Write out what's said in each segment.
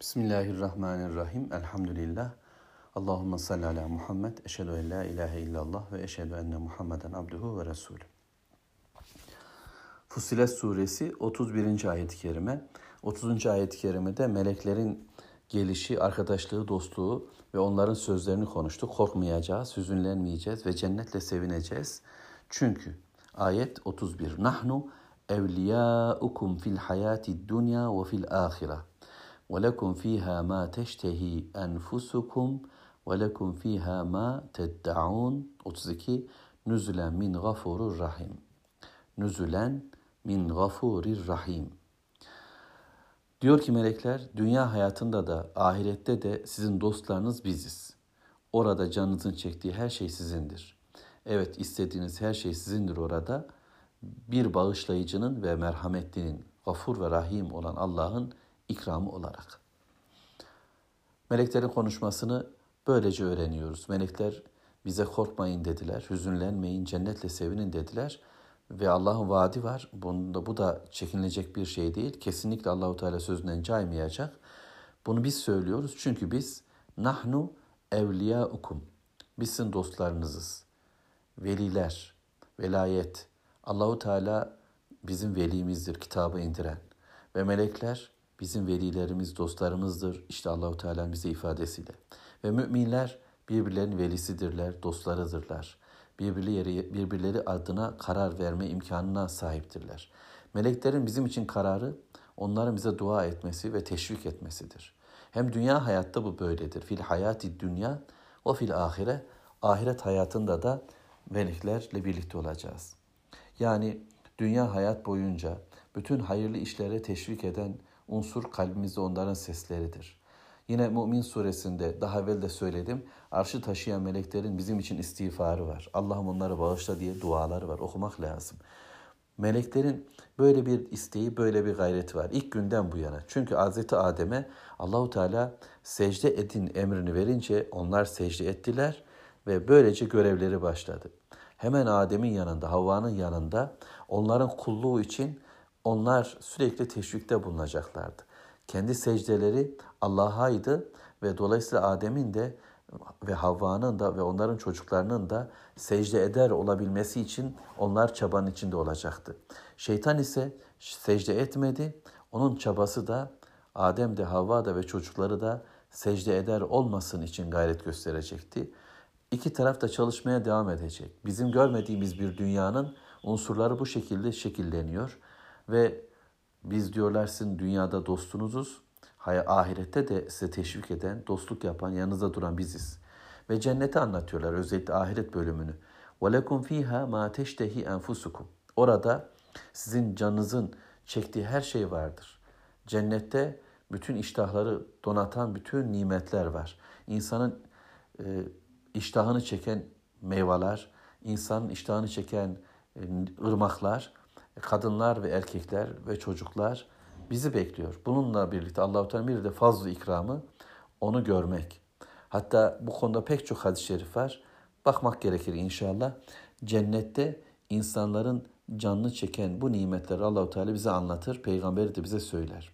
Bismillahirrahmanirrahim. Elhamdülillah. Allahümme salli ala Muhammed. Eşhedü en la ilahe illallah ve eşhedü enne Muhammeden abduhu ve resulü. Fussilet suresi 31. ayet-i kerime. 30. ayet-i kerimede meleklerin gelişi, arkadaşlığı, dostluğu ve onların sözlerini konuştuk. Korkmayacağız, hüzünlenmeyeceğiz ve cennetle sevineceğiz. Çünkü ayet 31. Nahnu evliyaukum fil hayati dunya ve fil ahire. وَلَكُمْ ف۪يهَا مَا تَشْتَهِي أَنْفُسُكُمْ وَلَكُمْ ف۪يهَا مَا تَدَّعُونَ 32 Nüzülen min gafurur rahim. Nüzülen min gafurir rahim. Diyor ki melekler, dünya hayatında da ahirette de sizin dostlarınız biziz. Orada canınızın çektiği her şey sizindir. Evet istediğiniz her şey sizindir orada. Bir bağışlayıcının ve merhametlinin, gafur ve rahim olan Allah'ın ikramı olarak. Meleklerin konuşmasını böylece öğreniyoruz. Melekler bize korkmayın dediler, hüzünlenmeyin, cennetle sevinin dediler ve Allah'ın vaadi var. Bunda bu da çekinilecek bir şey değil. Kesinlikle Allahu Teala sözünden caymayacak. Bunu biz söylüyoruz çünkü biz nahnu evliyaukum. Biz sizin dostlarınızız. Veliler, velayet. Allahu Teala bizim velimizdir kitabı indiren. Ve melekler bizim velilerimiz, dostlarımızdır. İşte Allahu Teala bize ifadesiyle. Ve müminler birbirlerinin velisidirler, dostlarıdırlar. Birbirleri, birbirleri adına karar verme imkanına sahiptirler. Meleklerin bizim için kararı onların bize dua etmesi ve teşvik etmesidir. Hem dünya hayatta bu böyledir. Fil hayati dünya o fil ahire ahiret hayatında da meleklerle birlikte olacağız. Yani dünya hayat boyunca bütün hayırlı işlere teşvik eden unsur kalbimizde onların sesleridir. Yine Mümin suresinde daha evvel de söyledim. Arşı taşıyan meleklerin bizim için istiğfarı var. Allah'ım onları bağışla diye duaları var. Okumak lazım. Meleklerin böyle bir isteği, böyle bir gayreti var. İlk günden bu yana. Çünkü Hz. Adem'e Allahu Teala secde edin emrini verince onlar secde ettiler ve böylece görevleri başladı. Hemen Adem'in yanında, Havva'nın yanında onların kulluğu için onlar sürekli teşvikte bulunacaklardı. Kendi secdeleri Allah'aydı ve dolayısıyla Adem'in de ve Havva'nın da ve onların çocuklarının da secde eder olabilmesi için onlar çabanın içinde olacaktı. Şeytan ise secde etmedi. Onun çabası da Adem de Havva da ve çocukları da secde eder olmasın için gayret gösterecekti. İki taraf da çalışmaya devam edecek. Bizim görmediğimiz bir dünyanın unsurları bu şekilde şekilleniyor. Ve biz diyorlar sizin dünyada dostunuzuz. Ahirette de size teşvik eden, dostluk yapan, yanınızda duran biziz. Ve cenneti anlatıyorlar özellikle ahiret bölümünü. وَلَكُمْ ف۪يهَا مَا تَشْتَهِ أَنْفُسُكُمْ Orada sizin canınızın çektiği her şey vardır. Cennette bütün iştahları donatan bütün nimetler var. İnsanın e, iştahını çeken meyveler, insanın iştahını çeken e, ırmaklar, kadınlar ve erkekler ve çocuklar bizi bekliyor. Bununla birlikte Allahu Teala bir de fazla ikramı onu görmek. Hatta bu konuda pek çok hadis-i şerif var. Bakmak gerekir inşallah. Cennette insanların canını çeken bu nimetleri Allahu Teala bize anlatır. Peygamberi de bize söyler.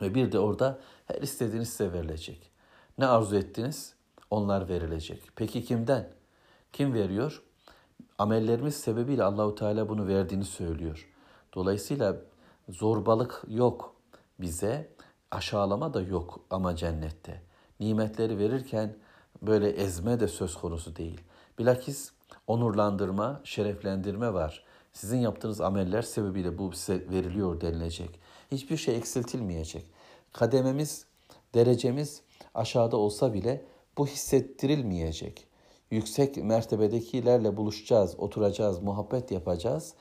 Ve bir de orada her istediğiniz size verilecek. Ne arzu ettiniz? Onlar verilecek. Peki kimden? Kim veriyor? Amellerimiz sebebiyle Allahu Teala bunu verdiğini söylüyor. Dolayısıyla zorbalık yok bize, aşağılama da yok ama cennette. Nimetleri verirken böyle ezme de söz konusu değil. Bilakis onurlandırma, şereflendirme var. Sizin yaptığınız ameller sebebiyle bu size veriliyor denilecek. Hiçbir şey eksiltilmeyecek. Kadememiz, derecemiz aşağıda olsa bile bu hissettirilmeyecek yüksek mertebedekilerle buluşacağız, oturacağız, muhabbet yapacağız.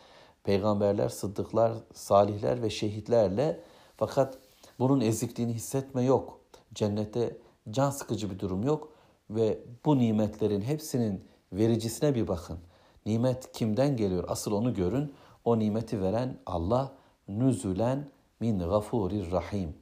Peygamberler, sıddıklar, salihler ve şehitlerle fakat bunun ezikliğini hissetme yok. Cennette can sıkıcı bir durum yok ve bu nimetlerin hepsinin vericisine bir bakın. Nimet kimden geliyor? Asıl onu görün. O nimeti veren Allah nüzülen min gafurir rahim.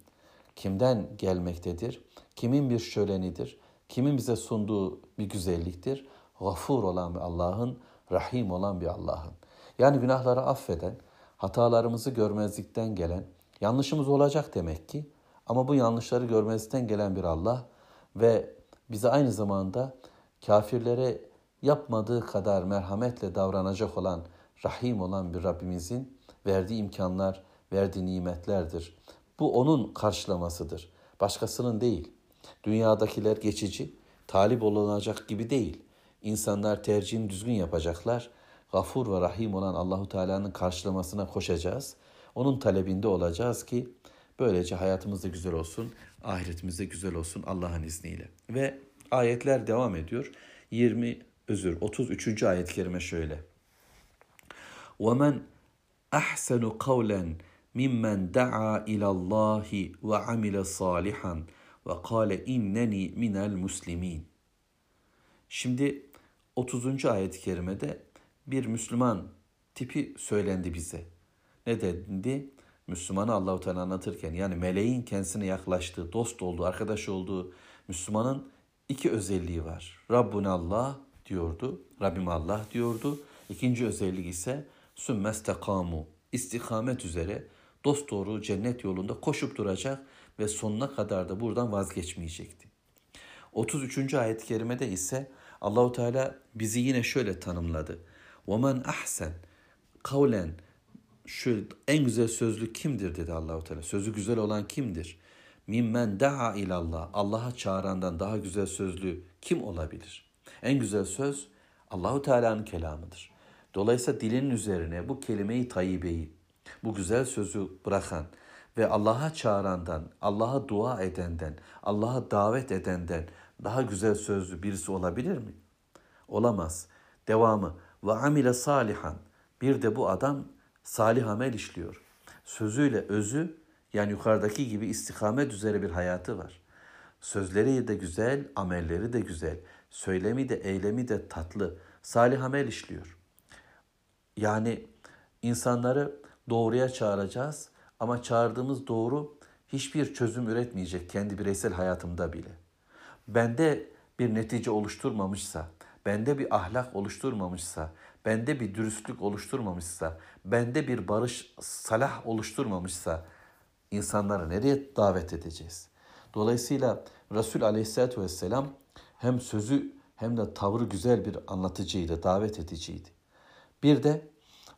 Kimden gelmektedir? Kimin bir şölenidir? Kimin bize sunduğu bir güzelliktir? Gafur olan bir Allah'ın, Rahim olan bir Allah'ın. Yani günahları affeden, hatalarımızı görmezlikten gelen, yanlışımız olacak demek ki Ama bu yanlışları görmezden gelen bir Allah ve bize aynı zamanda kafirlere yapmadığı kadar merhametle davranacak olan, rahim olan bir Rabbimizin verdiği imkanlar, verdiği nimetlerdir. Bu onun karşılamasıdır. Başkasının değil. Dünyadakiler geçici, talip olunacak gibi değil. İnsanlar tercihini düzgün yapacaklar. Gafur ve Rahim olan Allahu Teala'nın karşılamasına koşacağız. Onun talebinde olacağız ki böylece hayatımız da güzel olsun, ahiretimiz de güzel olsun Allah'ın izniyle. Ve ayetler devam ediyor. 20 özür 33. ayet-i kerime şöyle. وَمَنْ أَحْسَنُ قَوْلًا مِمَّنْ دَعَا إِلَى اللّٰهِ وَعَمِلَ صَالِحًا ve kâle inneni minel muslimin. Şimdi 30. ayet-i kerimede bir Müslüman tipi söylendi bize. Ne dendi? Müslümanı Allahu Teala anlatırken yani meleğin kendisine yaklaştığı, dost olduğu, arkadaş olduğu Müslümanın iki özelliği var. Rabbun Allah diyordu, Rabbim Allah diyordu. İkinci özellik ise sümmestekamu, istikamet üzere dost doğru cennet yolunda koşup duracak ve sonuna kadar da buradan vazgeçmeyecekti. 33. ayet-i kerimede ise Allahu Teala bizi yine şöyle tanımladı. وَمَنْ ahsen kavlen şu en güzel sözlü kimdir dedi Allahu Teala. Sözü güzel olan kimdir? Mimmen daa ilallah. Allah'a çağırandan daha güzel sözlü kim olabilir? En güzel söz Allahu Teala'nın kelamıdır. Dolayısıyla dilinin üzerine bu kelimeyi tayyibeyi, bu güzel sözü bırakan ve Allah'a çağırandan, Allah'a dua edenden, Allah'a davet edenden daha güzel sözlü birisi olabilir mi? Olamaz. Devamı ve amile salihan. Bir de bu adam salih amel işliyor. Sözüyle özü yani yukarıdaki gibi istikamet üzere bir hayatı var. Sözleri de güzel, amelleri de güzel. Söylemi de eylemi de tatlı. Salih amel işliyor. Yani insanları doğruya çağıracağız ama çağırdığımız doğru hiçbir çözüm üretmeyecek kendi bireysel hayatımda bile. Bende bir netice oluşturmamışsa, bende bir ahlak oluşturmamışsa, bende bir dürüstlük oluşturmamışsa, bende bir barış, salah oluşturmamışsa insanları nereye davet edeceğiz? Dolayısıyla Resul Aleyhisselatü Vesselam hem sözü hem de tavrı güzel bir anlatıcıydı, davet ediciydi. Bir de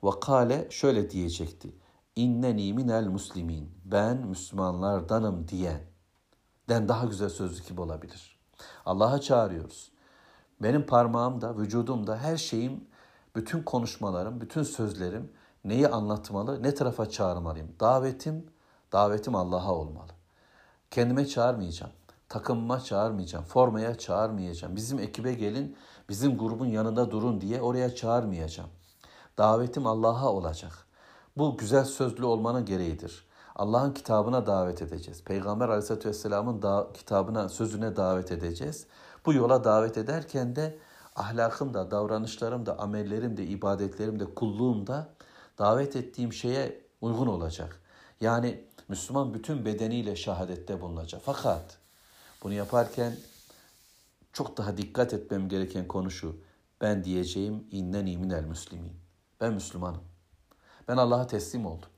vakale şöyle diyecekti. İnneni minel muslimin. Ben Müslümanlardanım diyen. Den daha güzel sözlü kim olabilir? Allah'a çağırıyoruz. Benim parmağımda, vücudumda her şeyim, bütün konuşmalarım, bütün sözlerim neyi anlatmalı, ne tarafa çağırmalıyım? Davetim, davetim Allah'a olmalı. Kendime çağırmayacağım. Takımıma çağırmayacağım. Formaya çağırmayacağım. Bizim ekibe gelin, bizim grubun yanında durun diye oraya çağırmayacağım. Davetim Allah'a olacak. Bu güzel sözlü olmanın gereğidir. Allah'ın kitabına davet edeceğiz. Peygamber Aleyhisselatü Vesselam'ın da, kitabına, sözüne davet edeceğiz. Bu yola davet ederken de ahlakım da, davranışlarım da, amellerim de, ibadetlerim de, kulluğum da davet ettiğim şeye uygun olacak. Yani Müslüman bütün bedeniyle şahadette bulunacak. Fakat bunu yaparken çok daha dikkat etmem gereken konu şu. Ben diyeceğim innen minel müslimin. Ben Müslümanım. Ben Allah'a teslim oldum.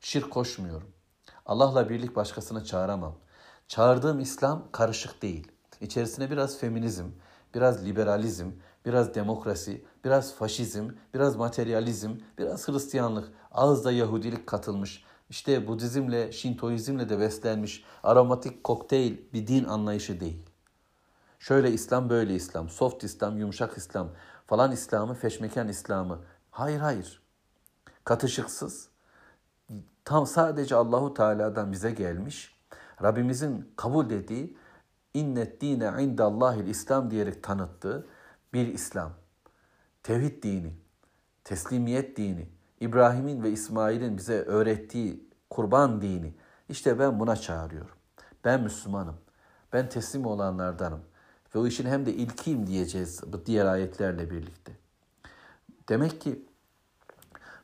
Şirk koşmuyorum. Allah'la birlik başkasına çağıramam. Çağırdığım İslam karışık değil. İçerisine biraz feminizm, biraz liberalizm, biraz demokrasi, biraz faşizm, biraz materyalizm, biraz Hristiyanlık, ağızda Yahudilik katılmış, işte Budizmle, Şintoizmle de beslenmiş aromatik kokteyl bir din anlayışı değil. Şöyle İslam, böyle İslam, soft İslam, yumuşak İslam, falan İslamı, feşmekan İslamı. Hayır hayır. Katışıksız, tam sadece Allahu Teala'dan bize gelmiş, Rabbimizin kabul dediği innet dine indallahil İslam diyerek tanıttığı bir İslam. Tevhid dini, teslimiyet dini, İbrahim'in ve İsmail'in bize öğrettiği kurban dini. İşte ben buna çağırıyorum. Ben Müslümanım. Ben teslim olanlardanım. Ve o işin hem de ilkiyim diyeceğiz bu diğer ayetlerle birlikte. Demek ki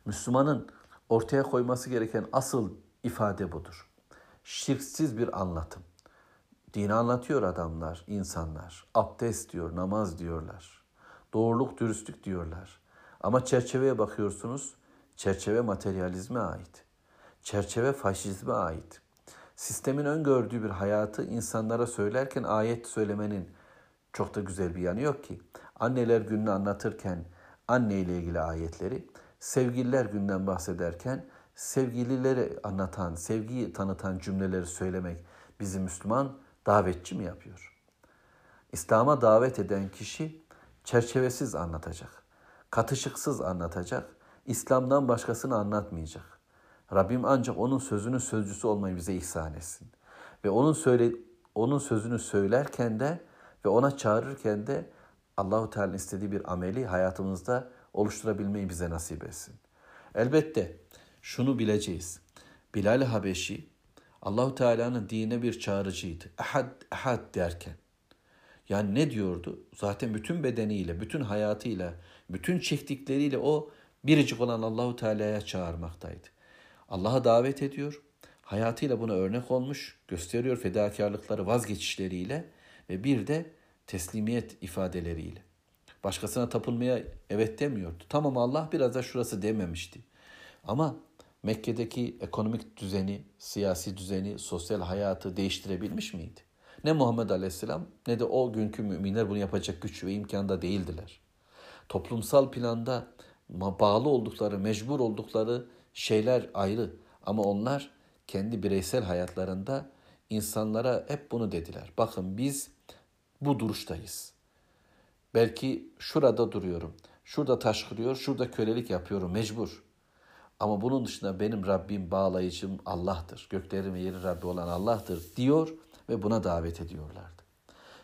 Müslümanın ortaya koyması gereken asıl ifade budur. Şirksiz bir anlatım. Dini anlatıyor adamlar, insanlar. Abdest diyor, namaz diyorlar. Doğruluk, dürüstlük diyorlar. Ama çerçeveye bakıyorsunuz, çerçeve materyalizme ait. Çerçeve faşizme ait. Sistemin öngördüğü bir hayatı insanlara söylerken ayet söylemenin çok da güzel bir yanı yok ki. Anneler gününü anlatırken anne ile ilgili ayetleri, sevgililer günden bahsederken sevgilileri anlatan, sevgiyi tanıtan cümleleri söylemek bizi Müslüman davetçi mi yapıyor? İslam'a davet eden kişi çerçevesiz anlatacak, katışıksız anlatacak, İslam'dan başkasını anlatmayacak. Rabbim ancak onun sözünün sözcüsü olmayı bize ihsan etsin. Ve onun söyle onun sözünü söylerken de ve ona çağırırken de Allahu Teala'nın istediği bir ameli hayatımızda oluşturabilmeyi bize nasip etsin. Elbette şunu bileceğiz. Bilal Habeşi Allahu Teala'nın dine bir çağrıcıydı. Ahad ahad derken yani ne diyordu? Zaten bütün bedeniyle, bütün hayatıyla, bütün çektikleriyle o biricik olan Allahu Teala'ya çağırmaktaydı. Allah'a davet ediyor. Hayatıyla buna örnek olmuş, gösteriyor fedakarlıkları, vazgeçişleriyle ve bir de teslimiyet ifadeleriyle. Başkasına tapılmaya evet demiyordu. Tamam Allah biraz da şurası dememişti. Ama Mekke'deki ekonomik düzeni, siyasi düzeni, sosyal hayatı değiştirebilmiş miydi? Ne Muhammed Aleyhisselam ne de o günkü müminler bunu yapacak güç ve imkanda değildiler. Toplumsal planda bağlı oldukları, mecbur oldukları şeyler ayrı ama onlar kendi bireysel hayatlarında insanlara hep bunu dediler. Bakın biz bu duruştayız. Belki şurada duruyorum. Şurada taş kırıyor, şurada kölelik yapıyorum mecbur. Ama bunun dışında benim Rabbim bağlayıcım Allah'tır. Göklerin ve yerin Rabbi olan Allah'tır diyor ve buna davet ediyorlardı.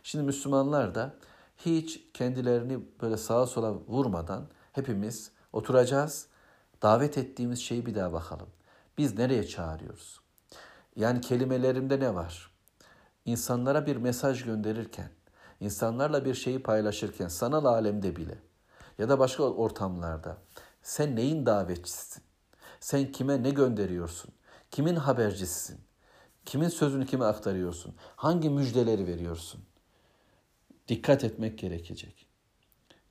Şimdi Müslümanlar da hiç kendilerini böyle sağa sola vurmadan hepimiz oturacağız. Davet ettiğimiz şeyi bir daha bakalım. Biz nereye çağırıyoruz? Yani kelimelerimde ne var? İnsanlara bir mesaj gönderirken, insanlarla bir şeyi paylaşırken, sanal alemde bile ya da başka ortamlarda sen neyin davetçisisin? Sen kime ne gönderiyorsun? Kimin habercisisin? Kimin sözünü kime aktarıyorsun? Hangi müjdeleri veriyorsun? Dikkat etmek gerekecek.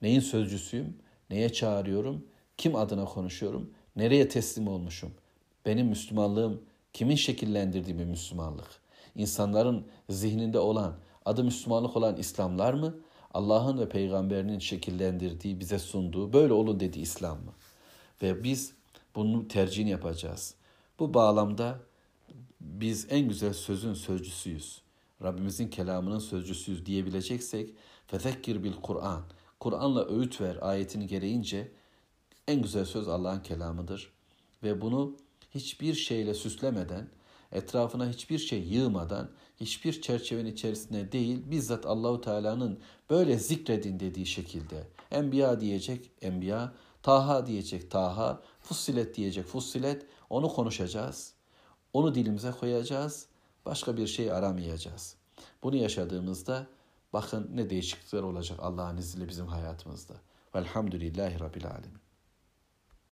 Neyin sözcüsüyüm? Neye çağırıyorum? Kim adına konuşuyorum? Nereye teslim olmuşum? Benim Müslümanlığım kimin şekillendirdiği bir Müslümanlık? İnsanların zihninde olan, adı Müslümanlık olan İslamlar mı? Allah'ın ve peygamberinin şekillendirdiği, bize sunduğu, böyle olun dediği İslam mı? Ve biz bunun tercihini yapacağız. Bu bağlamda biz en güzel sözün sözcüsüyüz. Rabbimizin kelamının sözcüsüyüz diyebileceksek fezekkir bil Kur'an. Kur'an'la öğüt ver ayetini gereğince en güzel söz Allah'ın kelamıdır. Ve bunu hiçbir şeyle süslemeden, etrafına hiçbir şey yığmadan, hiçbir çerçevenin içerisinde değil, bizzat Allahu Teala'nın böyle zikredin dediği şekilde. Enbiya diyecek Enbiya, Taha diyecek Taha, Fussilet diyecek Fussilet. Onu konuşacağız. Onu dilimize koyacağız. Başka bir şey aramayacağız. Bunu yaşadığımızda bakın ne değişiklikler olacak Allah'ın izniyle bizim hayatımızda. Velhamdülillahi Rabbil Alemin.